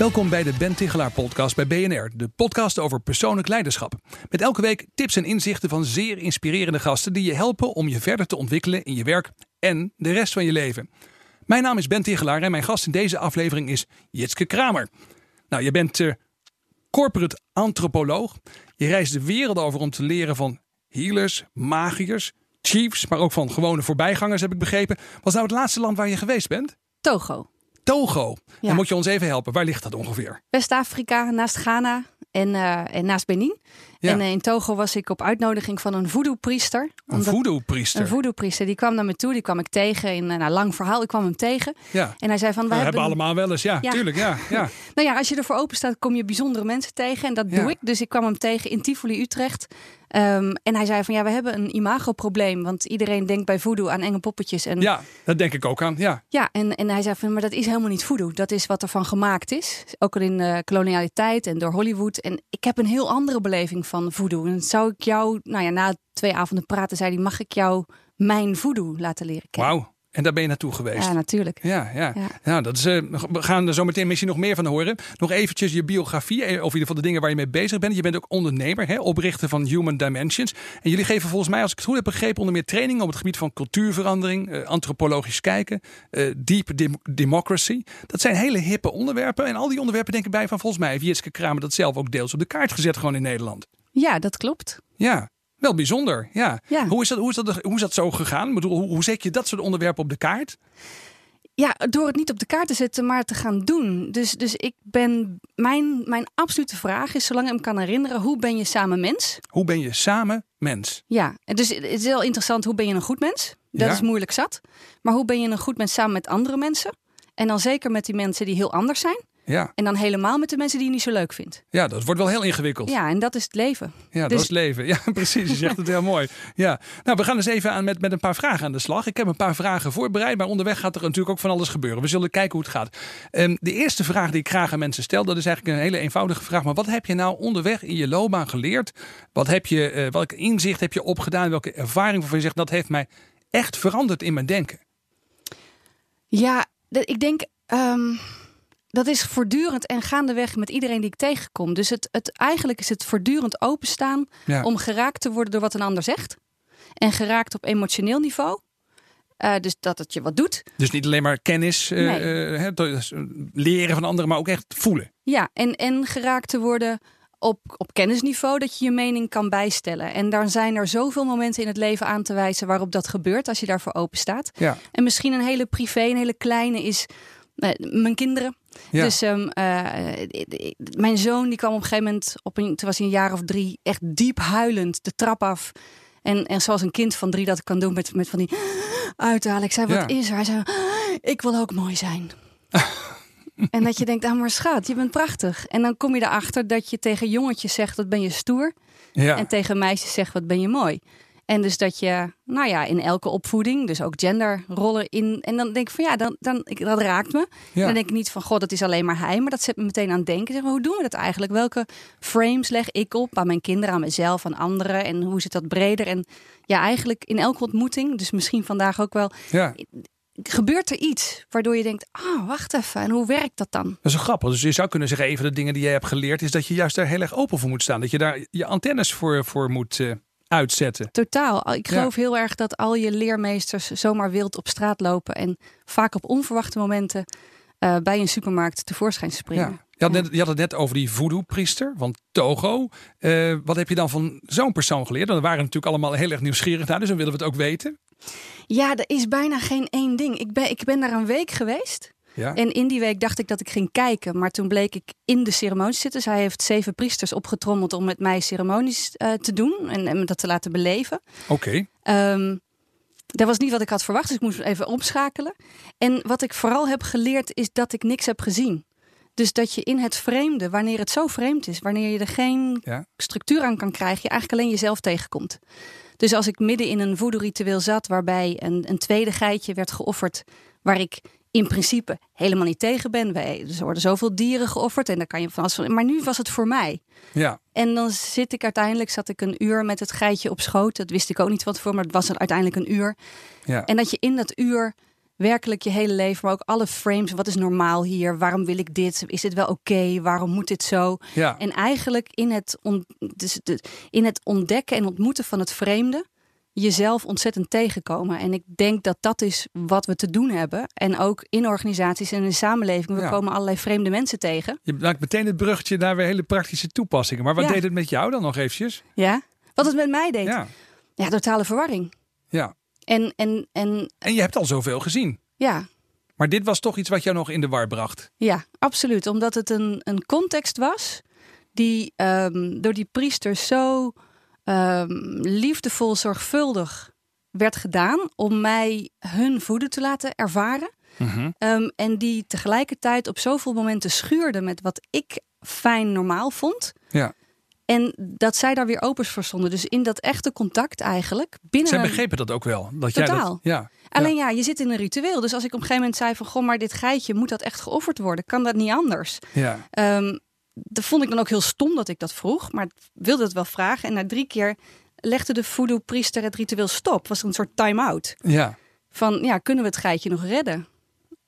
Welkom bij de Ben Tichelaar podcast bij BNR, de podcast over persoonlijk leiderschap. Met elke week tips en inzichten van zeer inspirerende gasten die je helpen om je verder te ontwikkelen in je werk en de rest van je leven. Mijn naam is Ben Tichelaar en mijn gast in deze aflevering is Jitske Kramer. Nou, je bent uh, corporate antropoloog. Je reist de wereld over om te leren van healers, magiërs, chiefs, maar ook van gewone voorbijgangers heb ik begrepen. Wat is nou het laatste land waar je geweest bent? Togo. Togo. Ja. Dan moet je ons even helpen. Waar ligt dat ongeveer? West-Afrika, naast Ghana en, uh, en naast Benin. Ja. En in Togo was ik op uitnodiging van een voodoo-priester. Een voodoo-priester? Een voodoo-priester. Die kwam naar me toe. Die kwam ik tegen in een nou, lang verhaal. Ik kwam hem tegen. Ja. En hij zei van... We, hebben, hebben allemaal wel eens. Ja, ja. tuurlijk. Ja, ja. nou ja, als je ervoor open staat, kom je bijzondere mensen tegen. En dat doe ik. Dus ik kwam hem tegen in Tivoli, Utrecht. Um, en hij zei van ja, we hebben een imagoprobleem. Want iedereen denkt bij voodoo aan enge poppetjes. En, ja, dat denk ik ook aan. Ja, ja en, en hij zei van maar dat is helemaal niet voodoo. Dat is wat er van gemaakt is. Ook al in uh, kolonialiteit en door Hollywood. En ik heb een heel andere beleving van voodoo. En zou ik jou, nou ja, na twee avonden praten, zei hij: mag ik jou mijn voodoo laten leren kennen? Wauw. En daar ben je naartoe geweest. Ja, natuurlijk. Ja, ja. ja. ja dat is, uh, we gaan er zo meteen misschien nog meer van horen. Nog eventjes je biografie, of in ieder geval de dingen waar je mee bezig bent. Je bent ook ondernemer, hè, oprichter van Human Dimensions. En jullie geven volgens mij, als ik het goed heb begrepen, onder meer training op het gebied van cultuurverandering, uh, antropologisch kijken, uh, deep dem democracy. Dat zijn hele hippe onderwerpen. En al die onderwerpen denk ik bij van volgens mij heeft Jitske Kramer dat zelf ook deels op de kaart gezet gewoon in Nederland. Ja, dat klopt. Ja, wel bijzonder, ja. ja. Hoe, is dat, hoe, is dat, hoe is dat zo gegaan? Ik bedoel, hoe, hoe zet je dat soort onderwerpen op de kaart? Ja, door het niet op de kaart te zetten, maar te gaan doen. Dus, dus ik ben, mijn, mijn absolute vraag is, zolang ik me kan herinneren, hoe ben je samen mens? Hoe ben je samen mens? Ja, dus het is heel interessant, hoe ben je een goed mens? Dat ja. is moeilijk zat. Maar hoe ben je een goed mens samen met andere mensen? En dan zeker met die mensen die heel anders zijn. Ja. En dan helemaal met de mensen die je niet zo leuk vindt. Ja, dat wordt wel heel ingewikkeld. Ja, en dat is het leven. Ja, dat is het leven. Ja, precies. Je zegt het heel mooi. Ja. Nou, we gaan eens even aan met, met een paar vragen aan de slag. Ik heb een paar vragen voorbereid, maar onderweg gaat er natuurlijk ook van alles gebeuren. We zullen kijken hoe het gaat. Um, de eerste vraag die ik graag aan mensen stel, dat is eigenlijk een hele eenvoudige vraag. Maar wat heb je nou onderweg in je loopbaan geleerd? Wat heb je, uh, welke inzicht heb je opgedaan? Welke ervaring waarvan je zegt, dat heeft mij echt veranderd in mijn denken? Ja, ik denk... Um dat is voortdurend en gaandeweg met iedereen die ik tegenkom. Dus het, het, eigenlijk is het voortdurend openstaan ja. om geraakt te worden door wat een ander zegt. En geraakt op emotioneel niveau. Uh, dus dat het je wat doet. Dus niet alleen maar kennis, uh, nee. uh, leren van anderen, maar ook echt voelen. Ja, en, en geraakt te worden op, op kennisniveau, dat je je mening kan bijstellen. En daar zijn er zoveel momenten in het leven aan te wijzen waarop dat gebeurt, als je daarvoor open staat. Ja. En misschien een hele privé, een hele kleine is mijn kinderen. Ja. Dus um, uh, mijn zoon die kwam op een gegeven moment, op een, toen was hij een jaar of drie, echt diep huilend de trap af. En, en zoals een kind van drie dat kan doen met, met van die uithalen. Ik zei, wat ja. is er? Hij zei, ik wil ook mooi zijn. en dat je denkt, ah maar schat, je bent prachtig. En dan kom je erachter dat je tegen jongetjes zegt, wat ben je stoer. Ja. En tegen meisjes zegt, wat ben je mooi. En dus dat je, nou ja, in elke opvoeding, dus ook genderrollen in. En dan denk ik van ja, dan, dan, dat raakt me. Ja. Dan denk ik niet van god, dat is alleen maar hij. Maar dat zet me meteen aan het denken. Zeg, hoe doen we dat eigenlijk? Welke frames leg ik op aan mijn kinderen, aan mezelf, aan anderen? En hoe zit dat breder? En ja, eigenlijk in elke ontmoeting, dus misschien vandaag ook wel. Ja. Gebeurt er iets waardoor je denkt, ah, oh, wacht even, en hoe werkt dat dan? Dat is wel grappig. Dus je zou kunnen zeggen, een van de dingen die jij hebt geleerd, is dat je juist daar heel erg open voor moet staan. Dat je daar je antennes voor, voor moet uh, uitzetten. Totaal. Ik geloof ja. heel erg dat al je leermeesters zomaar wild op straat lopen en vaak op onverwachte momenten uh, bij een supermarkt tevoorschijn springen. Ja. Je had, net, je had het net over die voodoo-priester van Togo. Uh, wat heb je dan van zo'n persoon geleerd? Want we waren natuurlijk allemaal heel erg nieuwsgierig naar, dus dan willen we het ook weten. Ja, er is bijna geen één ding. Ik ben, ik ben daar een week geweest. Ja. En in die week dacht ik dat ik ging kijken. Maar toen bleek ik in de ceremonie zitten. Zij heeft zeven priesters opgetrommeld om met mij ceremonies uh, te doen. En, en dat te laten beleven. Oké. Okay. Um, dat was niet wat ik had verwacht. Dus ik moest even omschakelen. En wat ik vooral heb geleerd is dat ik niks heb gezien. Dus dat je in het vreemde, wanneer het zo vreemd is, wanneer je er geen Ja. structuur aan kan krijgen, je eigenlijk alleen jezelf tegenkomt. Dus als ik midden in een voodoo-ritueel zat waarbij een, een tweede geitje werd geofferd, waar ik in principe helemaal niet tegen ben. Wij, er worden zoveel dieren geofferd en daar kan je van alles van. Maar nu was het voor mij. Ja, En dan zit ik uiteindelijk, zat ik een uur met het geitje op schoot. Dat wist ik ook niet van tevoren, maar het was er uiteindelijk een uur. ja. En dat je in dat uur werkelijk je hele leven, maar ook alle frames. Wat is normaal hier? Waarom wil ik dit? Is dit wel oké? Waarom moet dit zo? ja. En eigenlijk in het, on- dus de, in het ontdekken en ontmoeten van het vreemde jezelf ontzettend tegenkomen. En ik denk dat dat is wat we te doen hebben. En ook in organisaties en in de samenleving. We Ja. komen allerlei vreemde mensen tegen. Je maakt meteen het bruggetje naar weer hele praktische toepassingen. Maar wat Ja. deed het met jou dan nog eventjes? Ja? Wat het met mij deed? Ja, Ja, totale verwarring. ja. En, en, en En je hebt al zoveel gezien. ja, Maar dit was toch iets wat jou nog in de war bracht. Ja, absoluut. Omdat het een, een context was die ehm, door die priesters zo liefdevol, zorgvuldig werd gedaan om mij hun voeden te laten ervaren. Mhm. Ehm, en die tegelijkertijd op zoveel momenten schuurde met wat ik fijn normaal vond. Ja. En dat zij daar weer opens voor stonden. Dus in dat echte contact eigenlijk. Binnen Zij begrepen dat ook wel. Dat jij dat, ja. Alleen ja, je zit in een ritueel. Dus als ik op een gegeven moment zei van... Goh, maar dit geitje, moet dat echt geofferd worden? Kan dat niet anders? Ja. Ehm, dat vond ik dan ook heel stom dat ik dat vroeg, maar ik wilde het wel vragen. En na drie keer legde de voodoo-priester het ritueel stop. Was er een soort time-out. Ja. Van, ja, kunnen we het geitje nog redden?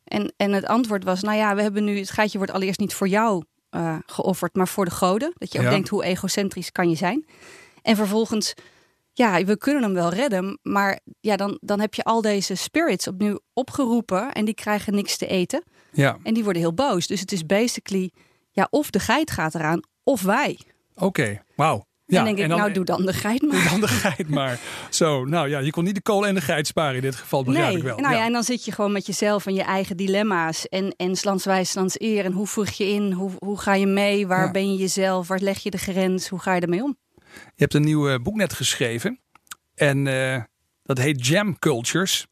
En, en het antwoord was, nou ja, we hebben nu... Het geitje wordt allereerst niet voor jou eh, geofferd, maar voor de goden. Dat je ook Ja. denkt, hoe egocentrisch kan je zijn? En vervolgens, ja, we kunnen hem wel redden. Maar ja, dan, dan heb je al deze spirits opnieuw opgeroepen... en die krijgen niks te eten. Ja. En die worden heel boos. Dus het is basically, ja, of de geit gaat eraan, of wij. Oké. Wauw. Ja. en denk ik, nou doe dan de geit maar. Doe dan de geit maar. Zo, nou ja, je kon niet de kool en de geit sparen in dit geval, begrijp Nee, ik wel. nou ja. en dan zit je gewoon met jezelf en je eigen dilemma's. En, en slanswijs, slans eer. En hoe voeg je in? Hoe, hoe ga je mee? Waar Ja. ben je jezelf? Waar leg je de grens? Hoe ga je ermee om? Je hebt een nieuw eh, boek net geschreven. En eh, dat heet Jam Cultures.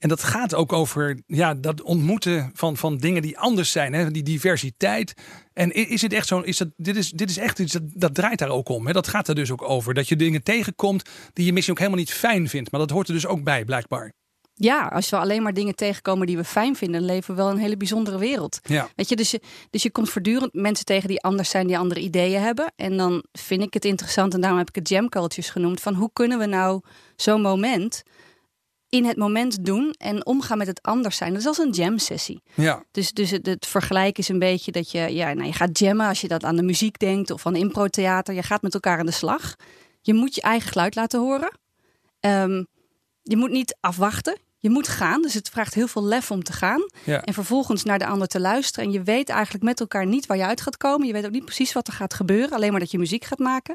En dat gaat ook over ja, dat ontmoeten van, van dingen die anders zijn. Hè? Die diversiteit. En is het echt zo? Is dat, dit, is, dit is echt iets dat, dat draait daar ook om. Hè? Dat gaat er dus ook over. Dat je dingen tegenkomt die je misschien ook helemaal niet fijn vindt. Maar dat hoort er dus ook bij, blijkbaar. Ja, als we alleen maar dingen tegenkomen die we fijn vinden, dan leven we wel een hele bijzondere wereld. Ja. Weet je, dus je, dus je komt voortdurend mensen tegen die anders zijn, die andere ideeën hebben. En dan vind ik het interessant, en daarom heb ik het jam cultures genoemd, van hoe kunnen we nou zo'n moment in het moment doen en omgaan met het anders zijn. Dat is als een jam sessie. Ja. Dus, dus het, het vergelijk is een beetje dat je, ja, nou, je gaat jammen als je dat aan de muziek denkt of aan improtheater. Je gaat met elkaar aan de slag. Je moet je eigen geluid laten horen. Ehm, je moet niet afwachten. Je moet gaan. Dus het vraagt heel veel lef om te gaan. Ja. En vervolgens naar de ander te luisteren. En je weet eigenlijk met elkaar niet waar je uit gaat komen. Je weet ook niet precies wat er gaat gebeuren. Alleen maar dat je muziek gaat maken.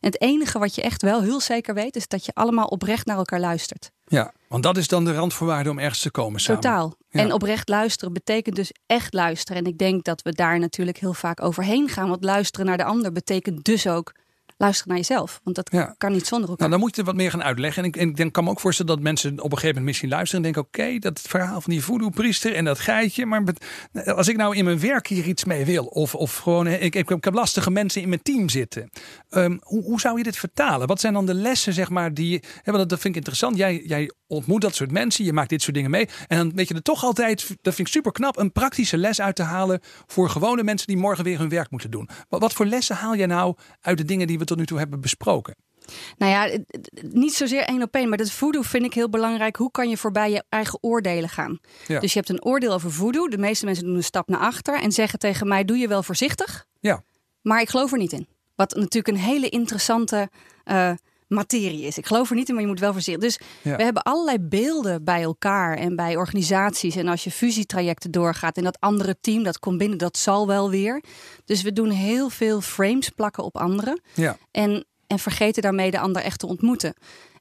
En het enige wat je echt wel heel zeker weet, is dat je allemaal oprecht naar elkaar luistert. Ja, want dat is dan de randvoorwaarde om ergens te komen samen. Totaal. Ja. En oprecht luisteren betekent dus echt luisteren. En ik denk dat we daar natuurlijk heel vaak overheen gaan. Want luisteren naar de ander betekent dus ook luisteren naar jezelf. Want dat Ja. kan niet zonder elkaar. Nou, dan moet je het wat meer gaan uitleggen. En ik, en ik denk, kan me ook voorstellen dat mensen op een gegeven moment misschien luisteren en denken: oké, dat verhaal van die voodoo-priester en dat geitje. Maar als ik nou in mijn werk hier iets mee wil, of, of gewoon, ik, ik, ik heb lastige mensen in mijn team zitten. Ehm, hoe, hoe zou je dit vertalen? Wat zijn dan de lessen, zeg maar, die. je- Hè, want dat, dat vind ik interessant. Jij, jij ontmoet dat soort mensen, je maakt dit soort dingen mee. En dan weet je er toch altijd, dat vind ik super knap, een praktische les uit te halen voor gewone mensen die morgen weer hun werk moeten doen. Wat, wat voor lessen haal jij nou uit de dingen die we tot nu toe hebben besproken? Nou ja, niet zozeer één op één, maar dat voodoo vind ik heel belangrijk. Hoe kan je voorbij je eigen oordelen gaan? Ja. Dus je hebt een oordeel over voodoo. De meeste mensen doen een stap naar achter en zeggen tegen mij: Doe je wel voorzichtig, Ja, maar ik geloof er niet in. Wat natuurlijk een hele interessante eh, materie is. Ik geloof er niet in, maar je moet wel voorzichtig. Dus Ja. we hebben allerlei beelden bij elkaar en bij organisaties. En als je fusietrajecten doorgaat en dat andere team dat komt binnen, dat zal wel weer. Dus we doen heel veel frames plakken op anderen. ja. En, en vergeten daarmee de ander echt te ontmoeten.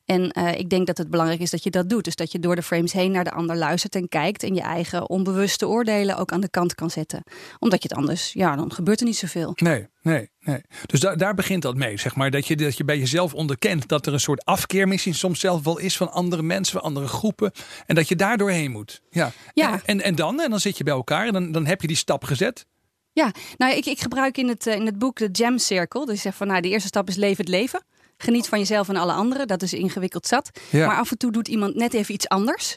En eh, ik denk dat het belangrijk is dat je dat doet. Dus dat je door de frames heen naar de ander luistert en kijkt. En je eigen onbewuste oordelen ook aan de kant kan zetten. Omdat je het anders, ja, dan gebeurt er niet zoveel. Nee, nee, nee. Dus da daar begint dat mee, zeg maar. Dat je, dat je bij jezelf onderkent dat er een soort afkeer misschien soms zelf wel is van andere mensen, van andere groepen. En dat je daar doorheen moet. Ja. Ja. En, en, en dan, en dan zit je bij elkaar en dan, dan heb je die stap gezet. Ja, nou ik, ik gebruik in het, eh, in het boek de Jam Circle. Dus ik zeg van nou, de eerste stap is leef het leven. Geniet van jezelf en alle anderen. Dat is ingewikkeld zat. Ja. Maar af en toe doet iemand net even iets anders.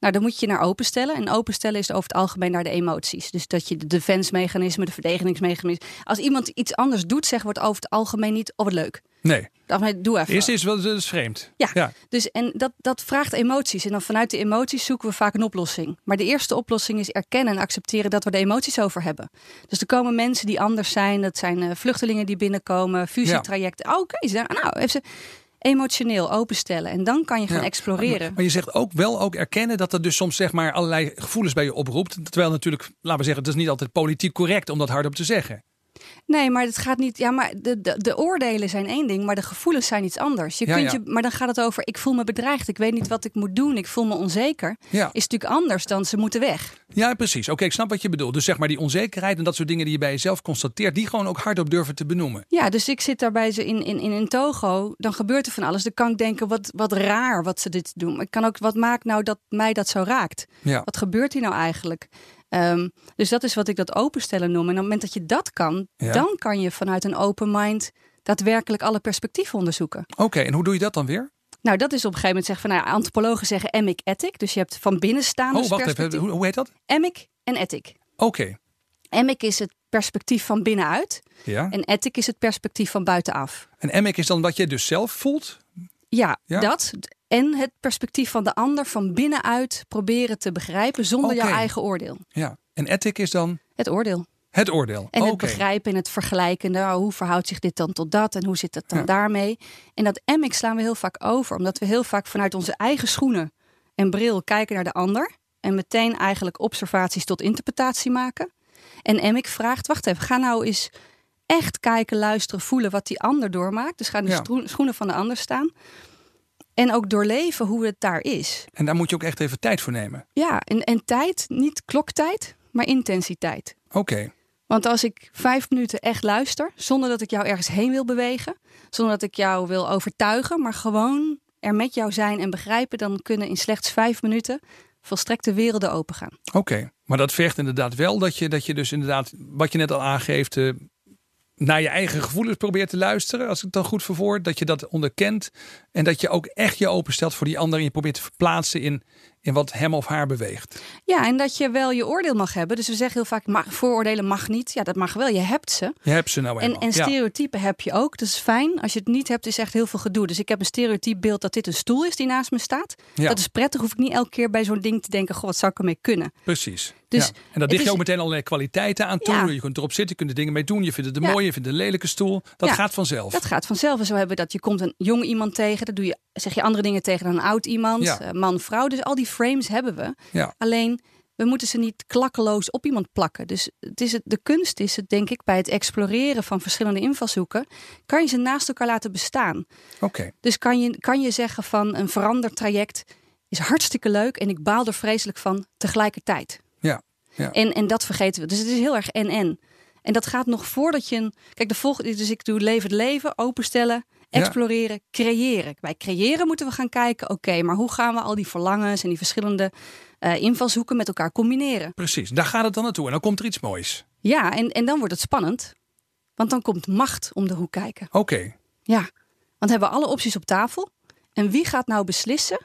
Nou, dan moet je naar openstellen. En openstellen is over het algemeen naar de emoties. Dus dat je de defense-mechanismen, de verdedigingsmechanismen. Als iemand iets anders doet, zeggen we het over het algemeen niet. Oh, wat leuk. Nee, doe even. eerst is wel dat is vreemd. Ja, ja. Dus, en dat, dat vraagt emoties. En dan vanuit de emoties zoeken we vaak een oplossing. Maar de eerste oplossing is erkennen en accepteren dat we er emoties over hebben. Dus er komen mensen die anders zijn. Dat zijn eh, vluchtelingen die binnenkomen, fusietrajecten. Oh, Oké, nou, even ze emotioneel openstellen. En dan kan je gaan Ja. exploreren. Maar je zegt ook wel ook erkennen dat er dus soms zeg maar allerlei gevoelens bij je oproept. Terwijl natuurlijk, laten we zeggen, het is niet altijd politiek correct om dat hardop te zeggen. Nee, maar het gaat niet. Ja, maar de, de, de oordelen zijn één ding, maar de gevoelens zijn iets anders. Je Ja, kunt ja. Je, maar dan gaat het over: ik voel me bedreigd, ik weet niet wat ik moet doen, ik voel me onzeker. Ja. Is natuurlijk anders dan ze moeten weg. Ja, precies. Oké, ik snap wat je bedoelt. Dus zeg maar die onzekerheid en dat soort dingen die je bij jezelf constateert, die gewoon ook hardop durven te benoemen. Ja, dus ik zit daarbij ze in, in, in, in Togo, dan gebeurt er van alles. Dan kan ik denken: wat, wat raar wat ze dit doen. Ik kan ook, wat maakt nou dat mij dat zo raakt? Wat gebeurt hier nou eigenlijk? Ehm, dus dat is wat ik dat openstellen noem. En op het moment dat je dat kan, Ja. dan kan je vanuit een open mind daadwerkelijk alle perspectieven onderzoeken. Oké, en hoe doe je dat dan weer? Nou, dat is op een gegeven moment zeggen van nou, antropologen zeggen emic ethic. Dus je hebt van binnenstaande Oh, wacht even. Hoe, hoe heet dat? Emic en ethic. Oké. Emic is het perspectief van binnenuit Ja. en ethic is het perspectief van buitenaf. En emic is dan wat je dus zelf voelt? Ja, Ja? dat. En het perspectief van de ander van binnenuit proberen te begrijpen zonder jouw eigen oordeel. Ja. En ethic is dan Het oordeel. het oordeel. En het begrijpen en het vergelijken. Nou, hoe verhoudt zich dit dan tot dat en hoe zit het dan Ja. daarmee? En dat emic slaan we heel vaak over, omdat we heel vaak vanuit onze eigen schoenen en bril kijken naar de ander. En meteen eigenlijk observaties tot interpretatie maken. En emic vraagt, wacht even, ga nou eens echt kijken, luisteren, voelen wat die ander doormaakt. Dus ga in de Ja. schoenen van de ander staan. En ook doorleven hoe het daar is. En daar moet je ook echt even tijd voor nemen. Ja, en, en tijd, niet kloktijd, maar intensiteit. Oké. Want als ik vijf minuten echt luister, zonder dat ik jou ergens heen wil bewegen, zonder dat ik jou wil overtuigen, maar gewoon er met jou zijn en begrijpen, dan kunnen in slechts vijf minuten volstrekte werelden opengaan. Oké, maar dat vergt inderdaad wel dat je, dat je dus inderdaad, wat je net al aangeeft, eh, naar je eigen gevoelens probeert te luisteren. Als ik het dan goed verwoord, dat je dat onderkent. En dat je ook echt je openstelt voor die ander. En je probeert te verplaatsen in, in wat hem of haar beweegt. Ja, en dat je wel je oordeel mag hebben. Dus we zeggen heel vaak, mag, vooroordelen mag niet. Ja, dat mag wel. Je hebt ze. Je hebt ze nou En, eenmaal. en ja. stereotypen heb je ook. Dat is fijn. Als je het niet hebt, is echt heel veel gedoe. Dus ik heb een stereotyp beeld dat dit een stoel is die naast me staat. Ja. Dat is prettig. Hoef ik niet elke keer bij zo'n ding te denken, goh, wat zou ik ermee kunnen? Precies. Dus ja. En dat ligt je is- ook meteen allerlei kwaliteiten aan toe. Ja. Je kunt erop zitten, je kunt er dingen mee doen. Je vindt het een Ja. mooie, je vindt het een lelijke stoel. Dat gaat vanzelf. Dat gaat vanzelf. En zo hebben we dat. Je komt een jong iemand tegen. Dan doe je, zeg je andere dingen tegen dan een oud iemand. Eh, man, vrouw. Dus al die frames hebben we. Ja. Alleen, we moeten ze niet klakkeloos op iemand plakken. Dus het is het, de kunst is het, denk ik, bij het exploreren van verschillende invalshoeken. Kan je ze naast elkaar laten bestaan. Oké. Dus kan je, kan je zeggen van een verandertraject is hartstikke leuk. En ik baal er vreselijk van tegelijkertijd. Ja. ja. En, en dat vergeten we. Dus het is heel erg en-en. En dat gaat nog voordat je een. Kijk, de volgende. Dus ik doe leven het leven, openstellen, Ja. exploreren, creëren. Bij creëren moeten we gaan kijken. Oké, maar hoe gaan we al die verlangens en die verschillende eh, invalshoeken met elkaar combineren? Precies. Daar gaat het dan naartoe. En dan komt er iets moois. Ja, en, en dan wordt het spannend. Want dan komt macht om de hoek kijken. Oké. Ja, want hebben we alle opties op tafel. En wie gaat nou beslissen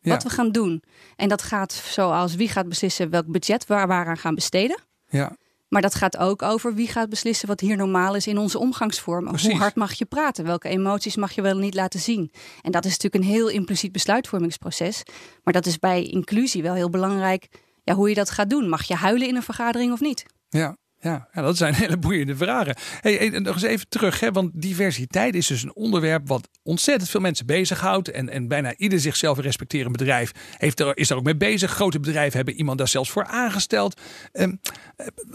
Ja. wat we gaan doen? En dat gaat zoals wie gaat beslissen welk budget we waaraan gaan besteden. Ja. Maar dat gaat ook over wie gaat beslissen wat hier normaal is in onze omgangsvormen. Hoe hard mag je praten? Welke emoties mag je wel niet laten zien? En dat is natuurlijk een heel impliciet besluitvormingsproces. Maar dat is bij inclusie wel heel belangrijk. Ja, hoe je dat gaat doen. Mag je huilen in een vergadering of niet? Ja, ja, dat zijn hele boeiende vragen. Hey, nog eens even terug, hè, want diversiteit is dus een onderwerp wat ontzettend veel mensen bezighoudt. En, en bijna ieder zichzelf respecterend bedrijf heeft er, is er ook mee bezig. Grote bedrijven hebben iemand daar zelfs voor aangesteld. Eh,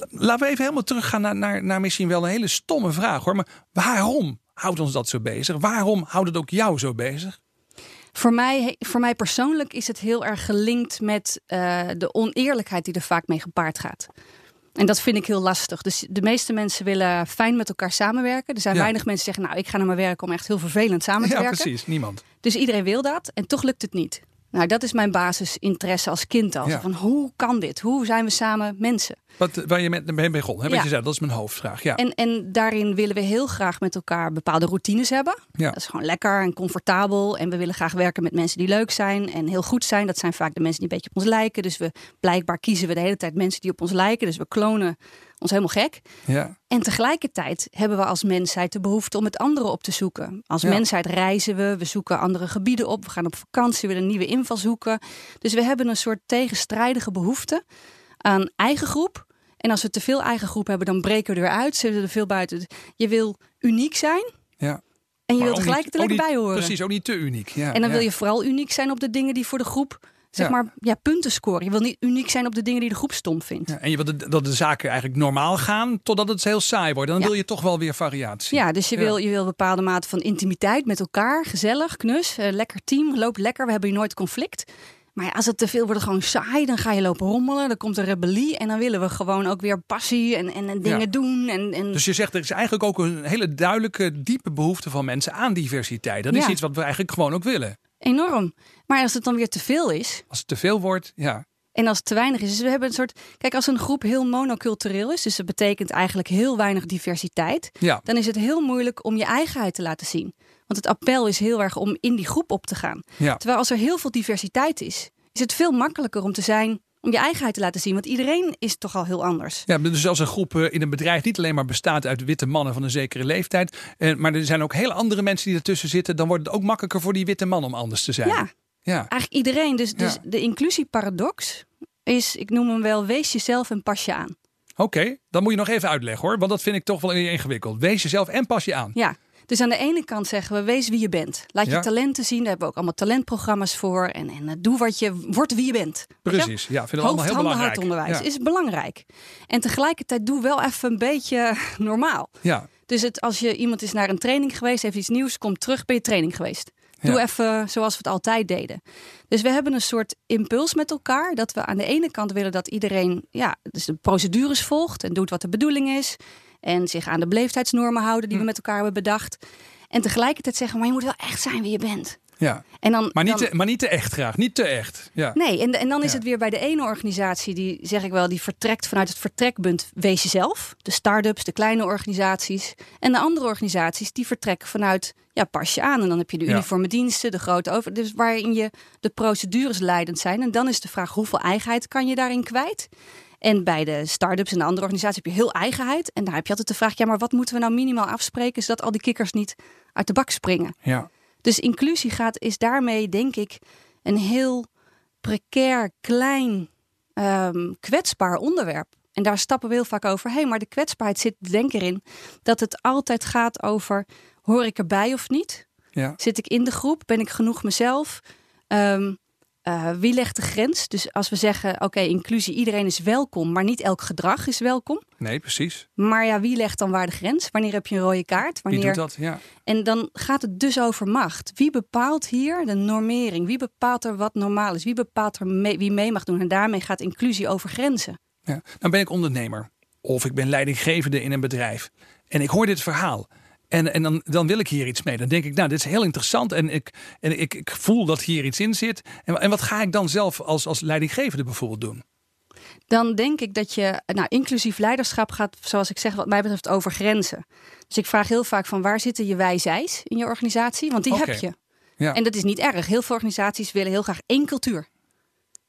laten we even helemaal teruggaan naar, naar, naar misschien wel een hele stomme vraag hoor. Maar waarom houdt ons dat zo bezig? Waarom houdt het ook jou zo bezig? Voor mij, voor mij persoonlijk is het heel erg gelinkt met eh, de oneerlijkheid die er vaak mee gepaard gaat. En dat vind ik heel lastig. Dus de meeste mensen willen fijn met elkaar samenwerken. Er zijn Ja. weinig mensen die zeggen, nou, ik ga naar mijn werk om echt heel vervelend samen te Ja, werken. precies. Niemand. Dus iedereen wil dat en toch lukt het niet. Nou, dat is mijn basisinteresse als kind al. Ja. Van hoe kan dit? Hoe zijn we samen mensen? Wat, waar je met mee begon, hè? wat je zei, dat is mijn hoofdvraag. Ja. En, en daarin willen we heel graag met elkaar bepaalde routines hebben. Ja. Dat is gewoon lekker en comfortabel. En we willen graag werken met mensen die leuk zijn en heel goed zijn. Dat zijn vaak de mensen die een beetje op ons lijken. Dus we blijkbaar kiezen we de hele tijd mensen die op ons lijken. Dus we klonen ons helemaal gek. ja. En tegelijkertijd hebben we als mensheid de behoefte om het andere op te zoeken. Als Ja. mensheid reizen we, we zoeken andere gebieden op, we gaan op vakantie, we willen nieuwe invalshoeken. Dus we hebben een soort tegenstrijdige behoefte aan eigen groep. En als we te veel eigen groep hebben, dan breken we er weer uit, zitten we er veel buiten. Je wil uniek zijn ja. en je Maar wil ook tegelijkertijd bij horen. Precies, ook niet te uniek. Ja, En dan ja. wil je vooral uniek zijn op de dingen die voor de groep, zeg Ja. maar, ja, punten scoren. Je wil niet uniek zijn op de dingen die de groep stom vindt. Ja, en je wil de- dat de zaken eigenlijk normaal gaan totdat het heel saai wordt. Dan Ja. wil je toch wel weer variatie. Ja, dus je. Wil, je wil een bepaalde mate van intimiteit met elkaar. Gezellig, knus, eh, lekker team, loopt lekker. We hebben hier nooit conflict. Maar ja, als het te veel wordt, gewoon saai. Dan ga je lopen rommelen, dan komt er rebellie. En dan willen we gewoon ook weer passie en, en, en dingen Ja. doen. En, en... Dus je zegt, er is eigenlijk ook een hele duidelijke, diepe behoefte van mensen aan diversiteit. Dat is iets wat we eigenlijk gewoon ook willen. Enorm. Maar als het dan weer te veel is, Als het te veel wordt, ja. En als het te weinig is. Dus we hebben een soort. Kijk, als een groep heel monocultureel is, dus dat betekent eigenlijk heel weinig diversiteit, Ja, dan is het heel moeilijk om je eigenheid te laten zien. Want het appel is heel erg om in die groep op te gaan. ja. Terwijl als er heel veel diversiteit is, is het veel makkelijker om te zijn, om je eigenheid te laten zien. Want iedereen is toch al heel anders. Ja, dus als een groep eh, in een bedrijf niet alleen maar bestaat uit witte mannen van een zekere leeftijd, eh, maar er zijn ook hele andere mensen die ertussen zitten, dan wordt het ook makkelijker voor die witte man om anders te zijn. Ja, ja. eigenlijk iedereen. Dus, dus Ja. de inclusieparadox is, ik noem hem wel, wees jezelf en pas je aan. Oké, dan moet je nog even uitleggen hoor, want dat vind ik toch wel ingewikkeld. Wees jezelf en pas je aan. Ja, dus aan de ene kant zeggen we, wees wie je bent. Laat je talenten zien, daar hebben we ook allemaal talentprogramma's voor. En, en eh, doe wat je, word wie je bent. Precies, ja, vind ik allemaal heel belangrijk. hart onderwijs Ja. is belangrijk. En tegelijkertijd doe wel even een beetje normaal. Ja, Dus het, als je iemand is naar een training geweest, heeft iets nieuws, komt terug, ben je training geweest. Doe Ja. even zoals we het altijd deden. Dus we hebben een soort impuls met elkaar. Dat we aan de ene kant willen dat iedereen ja, dus de procedures volgt en doet wat de bedoeling is. En zich aan de beleefdheidsnormen houden die we met elkaar hebben bedacht. En tegelijkertijd zeggen, maar je moet wel echt zijn wie je bent. ja. En dan, Maar, niet dan- te, maar niet te echt graag, niet te echt. Ja. Nee, en, en dan is Ja. het weer bij de ene organisatie, die zeg ik wel, die vertrekt vanuit het vertrekpunt wees jezelf. De start-ups, de kleine organisaties. En de andere organisaties, die vertrekken vanuit ja, pas je aan. En dan heb je de Ja. uniforme diensten, de grote over. Dus waarin je de procedures leidend zijn. En dan is de vraag, hoeveel eigenheid kan je daarin kwijt? En bij de start-ups en de andere organisaties heb je heel eigenheid. En daar heb je altijd de vraag, ja, maar wat moeten we nou minimaal afspreken, zodat al die kikkers niet uit de bak springen? Ja. Dus inclusie gaat, is daarmee, denk ik, een heel precair, klein, ehm, kwetsbaar onderwerp. En daar stappen we heel vaak overheen. Maar de kwetsbaarheid zit denk ik erin dat het altijd gaat over: hoor ik erbij of niet? Ja. Zit ik in de groep? Ben ik genoeg mezelf? Ehm, eh, wie legt de grens? Dus als we zeggen: oké, inclusie, iedereen is welkom, maar niet elk gedrag is welkom. Nee, precies. Maar ja, wie legt dan waar de grens? Wanneer heb je een rode kaart? Wie Wanneer... doet dat? Ja. En dan gaat het dus over macht. Wie bepaalt hier de normering? Wie bepaalt er wat normaal is? Wie bepaalt er mee- wie mee mag doen? En daarmee gaat inclusie over grenzen. Ja. Dan ben ik ondernemer. Of ik ben leidinggevende in een bedrijf. En ik hoor dit verhaal. En, en dan, dan wil ik hier iets mee. Dan denk ik, nou, dit is heel interessant. En ik, en ik, ik voel dat hier iets in zit. En, en wat ga ik dan zelf als, als leidinggevende bijvoorbeeld doen? Dan denk ik dat je, nou, inclusief leiderschap gaat, zoals ik zeg, wat mij betreft over grenzen. Dus ik vraag heel vaak van waar zitten je wij-zijs in je organisatie? Want die heb je. Ja. En dat is niet erg. Heel veel organisaties willen heel graag één cultuur.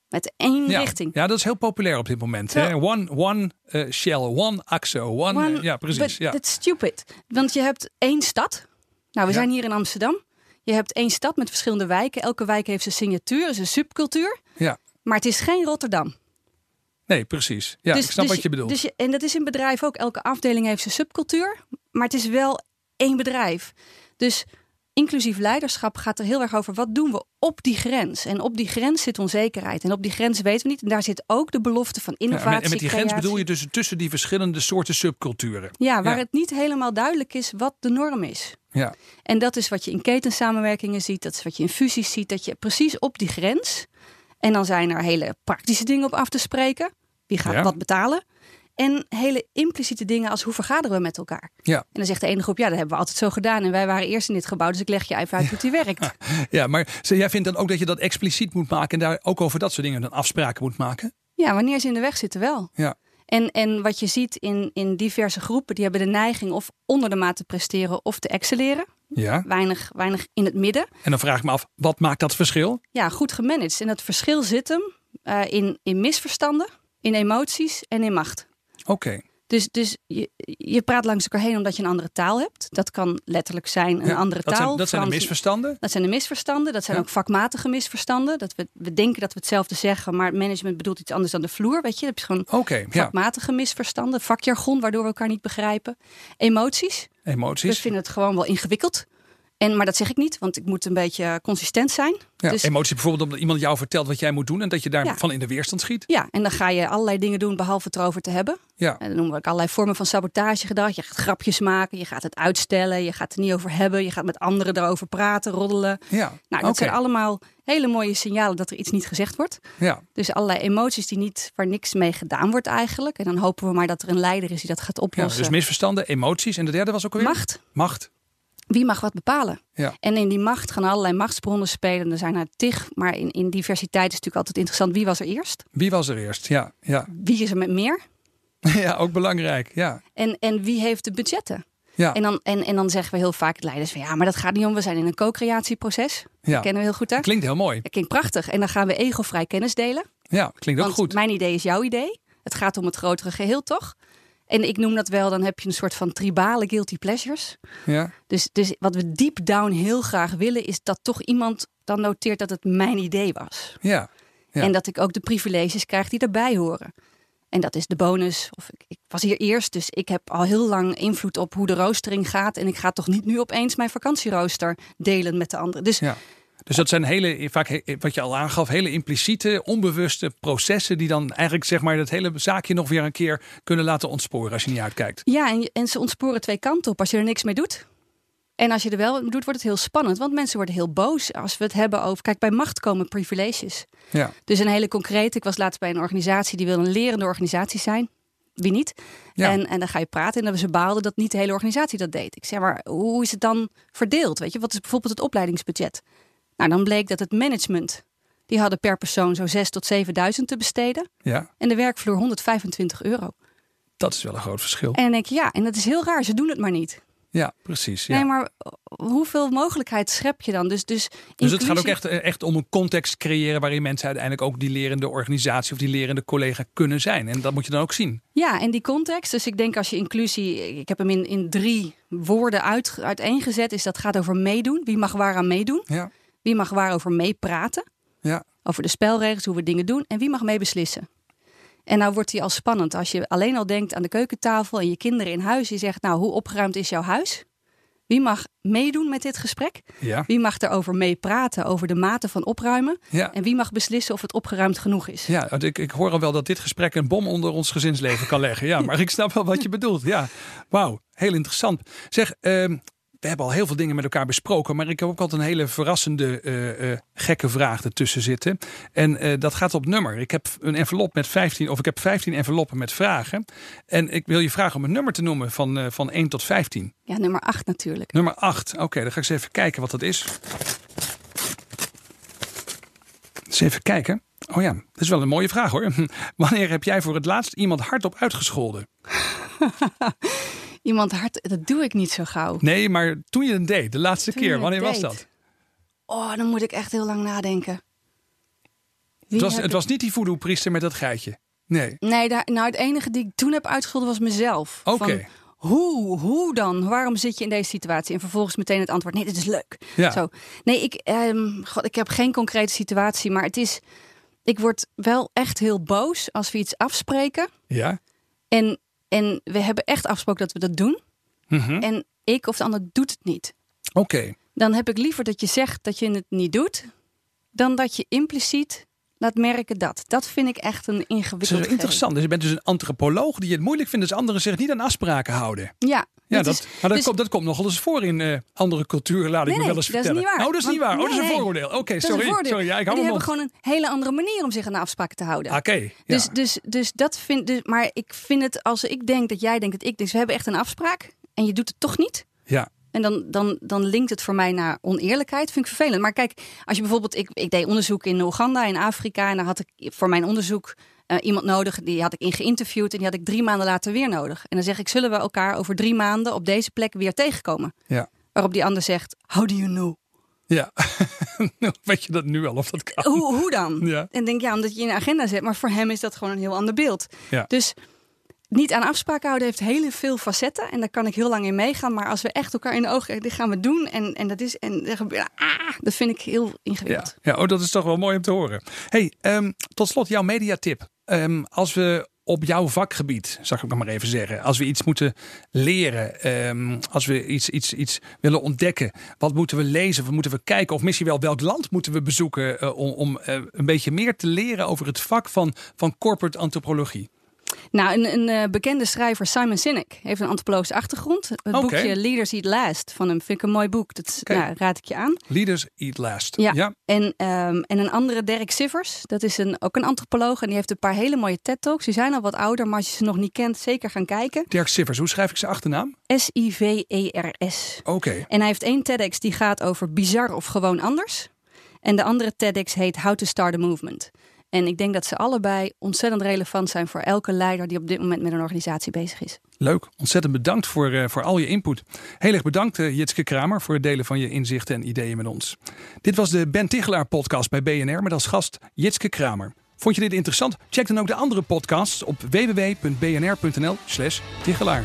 Met één ja. richting. Ja, dat is heel populair op dit moment. Hè? One, one eh, shell, one axo, one... One- eh, ja, precies. Ja. That's stupid. Want je hebt één stad. Nou, we zijn hier in Amsterdam. Je hebt één stad met verschillende wijken. Elke wijk heeft zijn signatuur, zijn subcultuur. ja. Maar het is geen Rotterdam. Nee, precies. Ja, ik snap wat je bedoelt. Dus je, en dat is in bedrijf ook. Elke afdeling heeft zijn subcultuur. Maar het is wel één bedrijf. Dus inclusief leiderschap gaat er heel erg over. Wat doen we op die grens? En op die grens zit onzekerheid. En op die grens weten we niet. En daar zit ook de belofte van Ja, innovatie. en met- en met die grens bedoel je dus tussen die verschillende soorten subculturen. Ja, waar Ja. het niet helemaal duidelijk is wat de norm is. Ja. En dat is wat je in ketensamenwerkingen ziet, dat is wat je in fusies ziet, dat je precies op die grens. En dan zijn er hele praktische dingen op af te spreken. Wie gaat Ja. wat betalen? En hele impliciete dingen als hoe vergaderen we met elkaar. Ja. En dan zegt de ene groep, ja, dat hebben we altijd zo gedaan. En wij waren eerst in dit gebouw, dus ik leg je even uit hoe die werkt. Ja, maar jij vindt dan ook dat je dat expliciet moet maken en daar ook over dat soort dingen dan afspraken moet maken? Ja, wanneer ze in de weg zitten wel. Ja. En, en wat je ziet in, in diverse groepen, die hebben de neiging of onder de maat te presteren of te excelleren. Ja. Weinig, weinig in het midden. En dan vraag ik me af, wat maakt dat verschil? Ja, goed gemanaged. En dat verschil zit hem eh, in, in misverstanden, in emoties en in macht. Oké. Dus, dus je, je praat langs elkaar heen omdat je een andere taal hebt. Dat kan letterlijk zijn een Ja, andere dat taal. Zijn, dat zijn de misverstanden. Dat zijn de misverstanden. Dat zijn Ja. ook vakmatige misverstanden. Dat we, we denken dat we hetzelfde zeggen, maar het management bedoelt iets anders dan de vloer. Weet je, heb je gewoon ja. vakmatige misverstanden, vakjargon, waardoor we elkaar niet begrijpen. Emoties. We Emoties. vinden het gewoon wel ingewikkeld. En, maar dat zeg ik niet, want ik moet een beetje consistent zijn. Ja, dus, Emoties bijvoorbeeld omdat iemand jou vertelt wat jij moet doen en dat je daarvan Ja. in de weerstand schiet. ja, en dan ga je allerlei dingen doen behalve het erover te hebben. Ja. En dan noemen we ook allerlei vormen van sabotagegedrag. Je gaat grapjes maken, je gaat het uitstellen, je gaat het er niet over hebben. Je gaat met anderen erover praten, roddelen. Ja. Nou, dat zijn allemaal hele mooie signalen dat er iets niet gezegd wordt. Ja. Dus allerlei emoties die niet, waar niks mee gedaan wordt eigenlijk. En dan hopen we maar dat er een leider is die dat gaat ja. oplossen. Dus misverstanden, emoties. En de derde was ook alweer? Macht. Macht. Wie mag wat bepalen? Ja. En in die macht gaan allerlei machtsbronnen spelen. Er zijn er tig, maar in, in diversiteit is natuurlijk altijd interessant. Wie was er eerst? Wie was er eerst? Ja. Ja. Wie is er met meer? ja, ook belangrijk. Ja. En, en wie heeft de budgetten? Ja. En, dan, en, en dan zeggen we heel vaak leiders van ja, maar dat gaat niet om. We zijn in een co-creatieproces. Ja. Dat kennen we heel goed hè? Klinkt heel mooi. Dat klinkt prachtig. En dan gaan we egovrij kennis delen. Ja, klinkt ook Want goed. mijn idee is jouw idee. Het gaat om het grotere geheel toch? En ik noem dat wel, dan heb je een soort van tribale guilty pleasures. Ja. Dus, dus wat we deep down heel graag willen, is dat toch iemand dan noteert dat het mijn idee was. Ja. Ja. En dat ik ook de privileges krijg die daarbij horen. En dat is de bonus. Of ik, ik was hier eerst, dus ik heb al heel lang invloed op hoe de roostering gaat. En ik ga toch niet nu opeens mijn vakantierooster delen met de anderen. Dus Ja. Dus dat zijn hele, vaak wat je al aangaf, hele impliciete, onbewuste processen die dan eigenlijk zeg maar dat hele zaakje nog weer een keer kunnen laten ontsporen als je niet uitkijkt. ja, en, en ze ontsporen twee kanten op als je er niks mee doet. En als je er wel doet, wordt het heel spannend. Want mensen worden heel boos als we het hebben over... Kijk, bij macht komen privileges. Ja. Dus een hele concrete. Ik was laatst bij een organisatie die wil een lerende organisatie zijn. Wie niet? Ja. En, en dan ga je praten en dan ze baalden dat niet de hele organisatie dat deed. Ik zeg maar, hoe is het dan verdeeld? Weet je, wat is bijvoorbeeld het opleidingsbudget? Nou, dan bleek dat het management, die hadden per persoon zo 6 tot 7000 te besteden. ja, En de werkvloer 125 euro. dat is wel een groot verschil. En dan denk je, ja, en dat is heel raar, ze doen het maar niet. Ja, precies. Ja. Nee, maar hoeveel mogelijkheid schep je dan? Dus, dus, dus het gaat ook inclusie- echt, echt om een context creëren waarin mensen uiteindelijk ook die lerende organisatie of die lerende collega kunnen zijn. En dat moet je dan ook zien. Ja, en die context. Dus ik denk als je inclusie, ik heb hem in, in drie woorden uit, uiteengezet, is dat gaat over meedoen. Wie mag waaraan meedoen? Ja. Wie mag waarover meepraten? Ja. Over de spelregels, hoe we dingen doen. En wie mag mee beslissen? En nou wordt die al spannend. Als je alleen al denkt aan de keukentafel en je kinderen in huis. Je zegt, nou, hoe opgeruimd is jouw huis? Wie mag meedoen met dit gesprek? Ja. Wie mag erover meepraten, over de mate van opruimen? Ja. En wie mag beslissen of het opgeruimd genoeg is? Ja, ik, ik hoor al wel dat dit gesprek een bom onder ons gezinsleven kan leggen. Ja, maar ik snap wel wat je bedoelt. Ja, wauw, heel interessant. Zeg, ehm, we hebben al heel veel dingen met elkaar besproken, maar ik heb ook altijd een hele verrassende, eh, eh, gekke vraag ertussen zitten. En eh, dat gaat op nummer. Ik heb een envelop met 15, of ik heb 15 enveloppen met vragen. En ik wil je vragen om een nummer te noemen van, van 1 tot 15. Ja, nummer 8 natuurlijk. Nummer 8. Oké, dan ga ik eens even kijken wat dat is. Eens even kijken. Oh ja, dat is wel een mooie vraag hoor. Wanneer heb jij voor het laatst iemand hardop uitgescholden? Iemand hard, dat doe ik niet zo gauw. Nee, maar toen je het deed, de laatste Toen keer, wanneer was dat? Oh, dan moet ik echt heel lang nadenken. Het was, het was niet die voodoo-priester met dat geitje. Nee. Nee, daar, nou het enige die ik toen heb uitgescholden was mezelf. Oké. Hoe, hoe dan? Waarom zit je in deze situatie? En vervolgens meteen het antwoord: nee, dit is leuk. Ja. Zo. Nee, ik, ehm, God, ik heb geen concrete situatie, maar het is. Ik word wel echt heel boos als we iets afspreken. Ja? En, en we hebben echt afgesproken dat we dat doen. Mhm. En ik of de ander doet het niet. Oké. Dan heb ik liever dat je zegt dat je het niet doet, dan dat je impliciet laat merken dat. Dat vind ik echt een Dat is ingewikkeld. interessant. Dus je bent dus een antropoloog die het moeilijk vindt als anderen zich niet aan afspraken houden. Ja, Ja, Dat dat, is- maar dat, dus- komt, dat komt nogal eens voor in eh, andere culturen, laat ik me wel eens dat is vertellen. niet waar. Oh, dat is niet waar. Oh, dat is een vooroordeel. Oké, sorry. sorry. Ja, ik hou die hebben gewoon een hele andere manier om zich aan de afspraken te houden. Oké, ja. Dus, dus, dus dat vind dus, Maar ik vind het als ik denk dat jij denkt dat ik. Dus we hebben echt een afspraak en je doet het toch niet. ja. En dan, dan, dan linkt het voor mij naar oneerlijkheid. Vind ik vervelend. Maar kijk, als je bijvoorbeeld. Ik, ik deed onderzoek in Oeganda, in Afrika. En daar had ik voor mijn onderzoek eh, iemand nodig. Die had ik in geïnterviewd. En die had ik drie maanden later weer nodig. En dan zeg ik: Zullen we elkaar over drie maanden op deze plek weer tegenkomen? Ja. Waarop die ander zegt: How do you know? Ja. Weet je dat nu al of dat kan? Hoe, hoe dan? Ja. En denk ja, omdat je in een agenda zet. Maar voor hem is dat gewoon een heel ander beeld. Ja. Dus niet aan afspraken houden heeft heel veel facetten. En daar kan ik heel lang in meegaan. Maar als we echt elkaar in de ogen dit gaan we doen. En, en dat is. En er gebeurt. Ah, dat vind ik heel Ja, ingewikkeld. ja oh, dat is toch wel mooi om te horen. Hey, ehm, tot slot jouw mediatip. Ehm, als we op jouw vakgebied, zal ik nog maar even zeggen, als we iets moeten leren, ehm, als we iets, iets, iets willen ontdekken, wat moeten we lezen, wat moeten we kijken, of misschien wel welk land moeten we bezoeken eh, om, om eh, een beetje meer te leren over het vak van, van corporate antropologie? Nou, een, een eh, bekende schrijver, Simon Sinek, heeft een antropologische achtergrond. Het boekje Leaders Eat Last van hem vind ik een mooi boek. Dat nou, raad ik je aan. Leaders eat last. Ja. ja. En, ehm, en een andere, Derek Sivers, dat is een, ook een antropoloog. En die heeft een paar hele mooie TED-talks. Die zijn al wat ouder, maar als je ze nog niet kent, zeker gaan kijken. Dirk Sivers, hoe schrijf ik zijn achternaam? S-I-V-E-R-S. Oké. En hij heeft één TEDx die gaat over bizar of gewoon anders. En de andere TEDx heet How to Start a Movement. En ik denk dat ze allebei ontzettend relevant zijn voor elke leider die op dit moment met een organisatie bezig is. Leuk, ontzettend bedankt voor, eh, voor al je input. Heel erg bedankt eh, Jitske Kramer voor het delen van je inzichten en ideeën met ons. Dit was de Ben Tichelaar podcast bij BNR met als gast Jitske Kramer. Vond je dit interessant? Check dan ook de andere podcasts op www.bnr.nl slash Tichelaar.